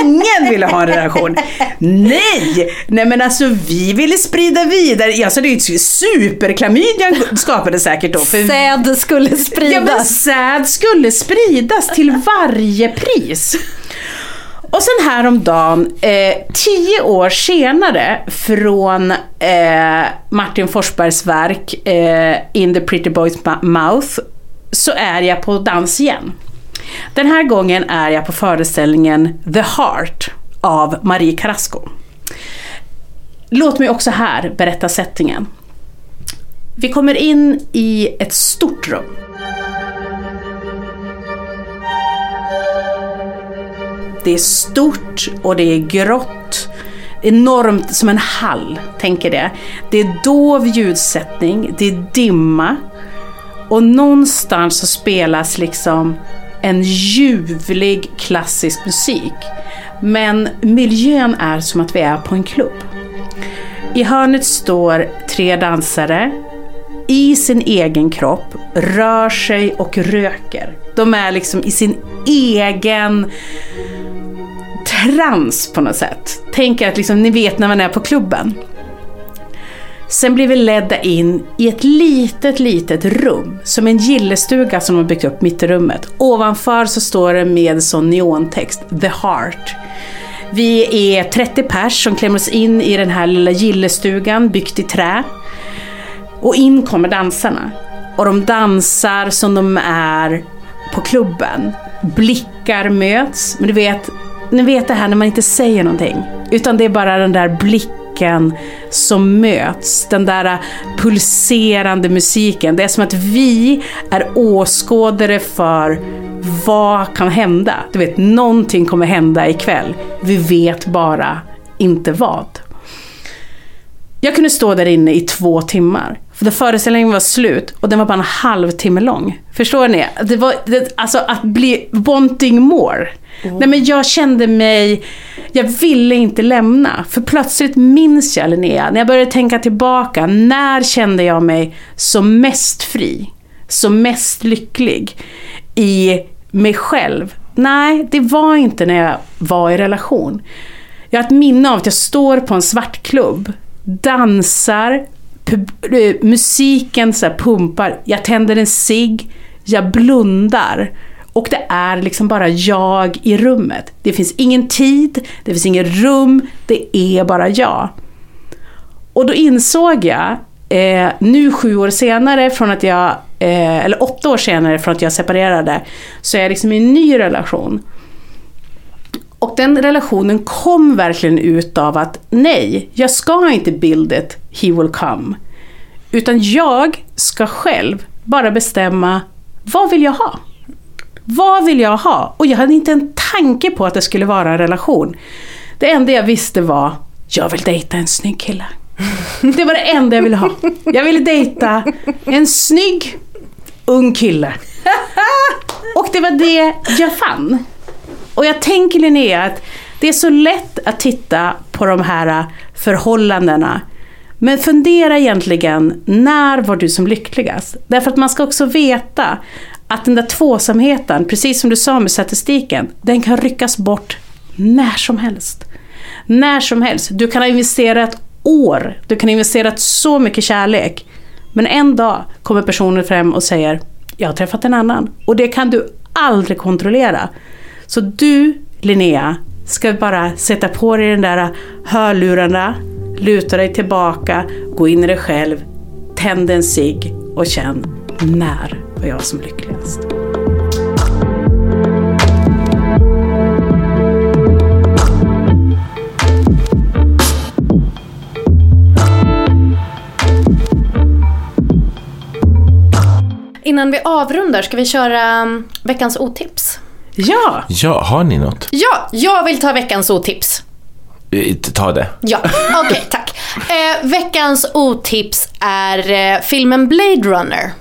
Ingen ville ha en relation. Nej! Nej men alltså vi ville sprida vidare. Alltså det är ju superklamydian skapade säkert då. För Säd skulle Ja, men spridas. säd skulle spridas till varje pris. Och sen häromdagen, eh, tio år senare från eh, Martin Forsbergs verk eh, In the pretty boy's mouth, så är jag på dans igen. Den här gången är jag på föreställningen The Heart av Marie Carrasco. Låt mig också här berätta settingen. Vi kommer in i ett stort rum. Det är stort och det är grått. Enormt som en hall, tänker det. Det är dov ljudsättning, det är dimma. Och någonstans så spelas liksom en ljuvlig klassisk musik. Men miljön är som att vi är på en klubb. I hörnet står tre dansare i sin egen kropp, rör sig och röker. De är liksom i sin egen trans på något sätt. Tänk er att liksom, ni vet när man är på klubben. Sen blir vi ledda in i ett litet, litet rum. Som en gillestuga som de har byggt upp mitt i rummet. Ovanför så står det med sån neontext, The Heart. Vi är 30 pers som klämmer oss in i den här lilla gillestugan byggt i trä. Och in kommer dansarna. Och de dansar som de är på klubben. Blickar möts. Men du vet, ni vet det här när man inte säger någonting. Utan det är bara den där blicken som möts. Den där pulserande musiken. Det är som att vi är åskådare för vad kan hända. Du vet, någonting kommer hända ikväll. Vi vet bara inte vad. Jag kunde stå där inne i två timmar. För föreställningen var slut och den var bara en halvtimme lång. Förstår ni? Det var, det, alltså att bli wanting more. Nej men jag kände mig, jag ville inte lämna. För plötsligt minns jag Linnea, när jag började tänka tillbaka, när kände jag mig som mest fri? Som mest lycklig? I mig själv? Nej, det var inte när jag var i relation. Jag har ett minne av att jag står på en svartklubb, dansar, eh, musiken så här pumpar, jag tänder en cigg, jag blundar. Och det är liksom bara jag i rummet. Det finns ingen tid, det finns ingen rum, det är bara jag. Och då insåg jag, eh, nu sju år senare från att jag, eh, eller åtta år senare från att jag separerade, så är jag liksom i en ny relation. Och den relationen kom verkligen ut av att nej, jag ska inte build it, he will come. Utan jag ska själv bara bestämma, vad vill jag ha? Vad vill jag ha? Och jag hade inte en tanke på att det skulle vara en relation. Det enda jag visste var, jag vill dejta en snygg kille. (laughs) Det var det enda jag ville ha. Jag ville dejta en snygg, ung kille. (laughs) Och det var det jag fann. Och jag tänker Linnea att det är så lätt att titta på de här äh, förhållandena. Men fundera egentligen, när var du som lyckligast? Därför att man ska också veta att den där tvåsamheten, precis som du sa med statistiken, den kan ryckas bort när som helst. När som helst. Du kan ha investerat år, du kan ha investerat så mycket kärlek. Men en dag kommer personen fram och säger, jag har träffat en annan. Och det kan du aldrig kontrollera. Så du, Linnea, ska bara sätta på dig den där hörlurarna, luta dig tillbaka, gå in i dig själv, tänd en cigg och känn när var jag som lyckligast. Innan vi avrundar, ska vi köra mm, veckans otips? Ja! Ja, har ni något? Ja, jag vill ta veckans otips. Eh, Ta det. Ja, okej, tack. Eh, veckans otips är eh, filmen Blade Runner.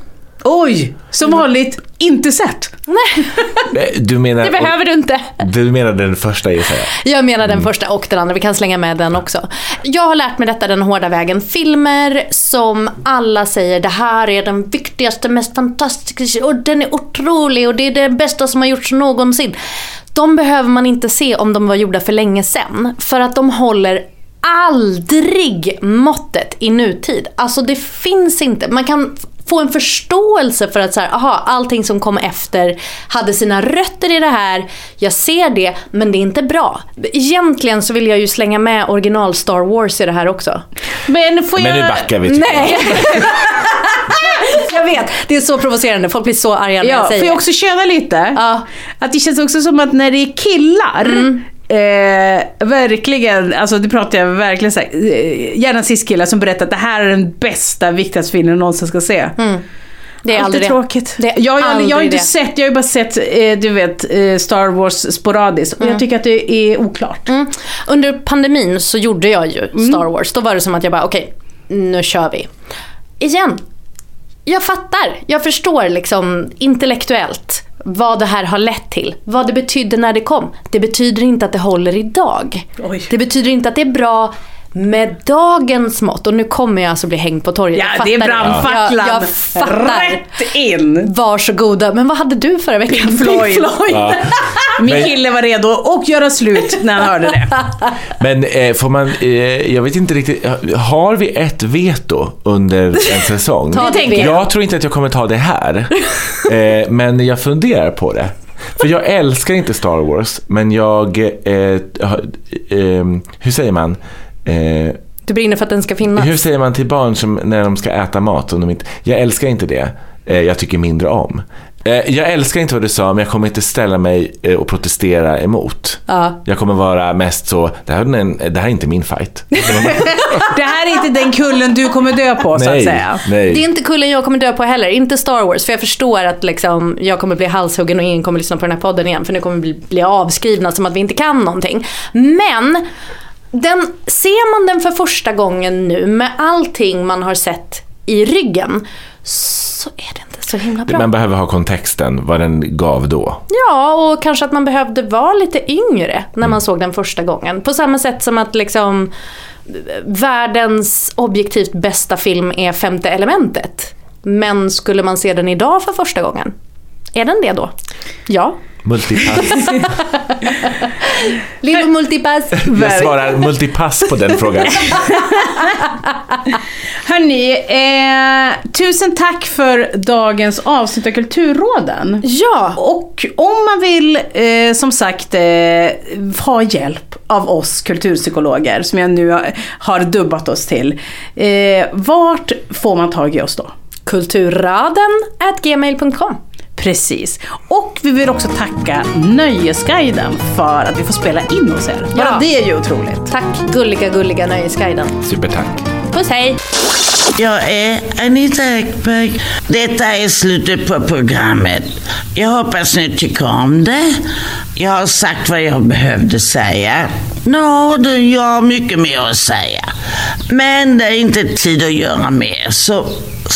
Oj! Som vanligt, inte sett. Nej, Du menar, det behöver du inte. du menar den första gissar jag? Jag menar den första och den andra, vi kan slänga med den också. Jag har lärt mig detta den hårda vägen. Filmer som alla säger det här är den viktigaste, mest fantastiska och den är otrolig och det är det bästa som har gjorts någonsin. De behöver man inte se om de var gjorda för länge sedan. För att de håller aldrig måttet i nutid. Alltså det finns inte. Man kan få en förståelse för att så här, aha, allting som kom efter hade sina rötter i det här. Jag ser det, men det är inte bra. Egentligen så vill jag ju slänga med original Star Wars i det här också. Men får Men jag... nu backar vi. tycker Nej! (laughs) jag vet, det är så provocerande. Folk blir så arga när Ja, jag får säger jag också köra lite? Ja. Att det känns också som att när det är killar, eh, verkligen, alltså det pratar jag verkligen så här, eh, gärna cis-killar som berättar att det här är den bästa, viktigaste filmen någonsin ska se. Det är Allt aldrig är det. tråkigt. Det är jag, jag, jag har inte det. sett, jag har ju bara sett, eh, du vet, eh, Star Wars sporadiskt. Och jag tycker att det är oklart. Mm. Under pandemin så gjorde jag ju Star Wars. Då var det som att jag bara, okej, nu kör vi. Igen, jag fattar. Jag förstår liksom intellektuellt vad det här har lett till. Vad det betydde när det kom. Det betyder inte att det håller idag. Oj. Det betyder inte att det är bra med dagens mått. Och nu kommer jag alltså bli hängd på torget. Ja, det är brandfacklan. Jag, jag fattar. Rätt in! Varsågoda. Men vad hade du förra veckan? Pink Floyd. Ja. Min Men- kille var redo att göra slut när han hörde det. (laughs) Men eh, får man, eh, jag vet inte riktigt, har vi ett veto under en säsong? Ta Det tänker jag. Jag tror inte att jag kommer ta det här, (laughs) eh, men jag funderar på det. För jag älskar inte Star Wars, men jag, eh, har- eh, hur säger man? Eh, Du brinner för att den ska finnas. hur säger man till barn som, när de ska äta mat? Om de inte, jag älskar inte det, eh, jag tycker mindre om. Eh, jag älskar inte vad du sa, men jag kommer inte ställa mig eh, och protestera emot. Ja. Jag kommer vara mest så, det här är, en, det här är inte min fight. (laughs) Det här är inte den kullen du kommer dö på så att nej, säga. nej. Det är inte kullen jag kommer dö på heller, inte Star Wars. För jag förstår att liksom, jag kommer bli halshuggen och ingen kommer lyssna på den här podden igen. För nu kommer vi bli, bli avskrivna som att vi inte kan någonting. Men, den, ser man den för första gången nu med allting man har sett i ryggen. Så är det inte så himla bra. Man behöver ha kontexten, vad den gav då. Ja, och kanske att man behövde vara lite yngre när man såg den första gången. På samma sätt som att liksom världens objektivt bästa film är Femte elementet. Men skulle man se den idag för första gången? Är den det då? Ja. Multipass. (laughs) Lillo Multipass. Jag svarar multipass på den frågan. (laughs) Hörni, eh, tusen tack för dagens avsnitt av Kulturråden. Ja. Och om man vill, eh, som sagt, eh, ha hjälp av oss kulturpsykologer, som jag nu har, har dubbat oss till. Eh, vart får man tag i oss då? Kulturraden at gmail.com. Precis. Och vi vill också tacka Nöjesguiden för att vi får spela in hos er. Bara Ja. det är ju otroligt. Tack gulliga, gulliga Nöjesguiden. Supertack. Puss hej! Jag är Anita Ekberg. Detta är slutet på programmet. Jag hoppas ni tycker om det. Jag har sagt vad jag behövde säga. Nå, no, jag har mycket mer att säga. Men det är inte tid att göra mer, så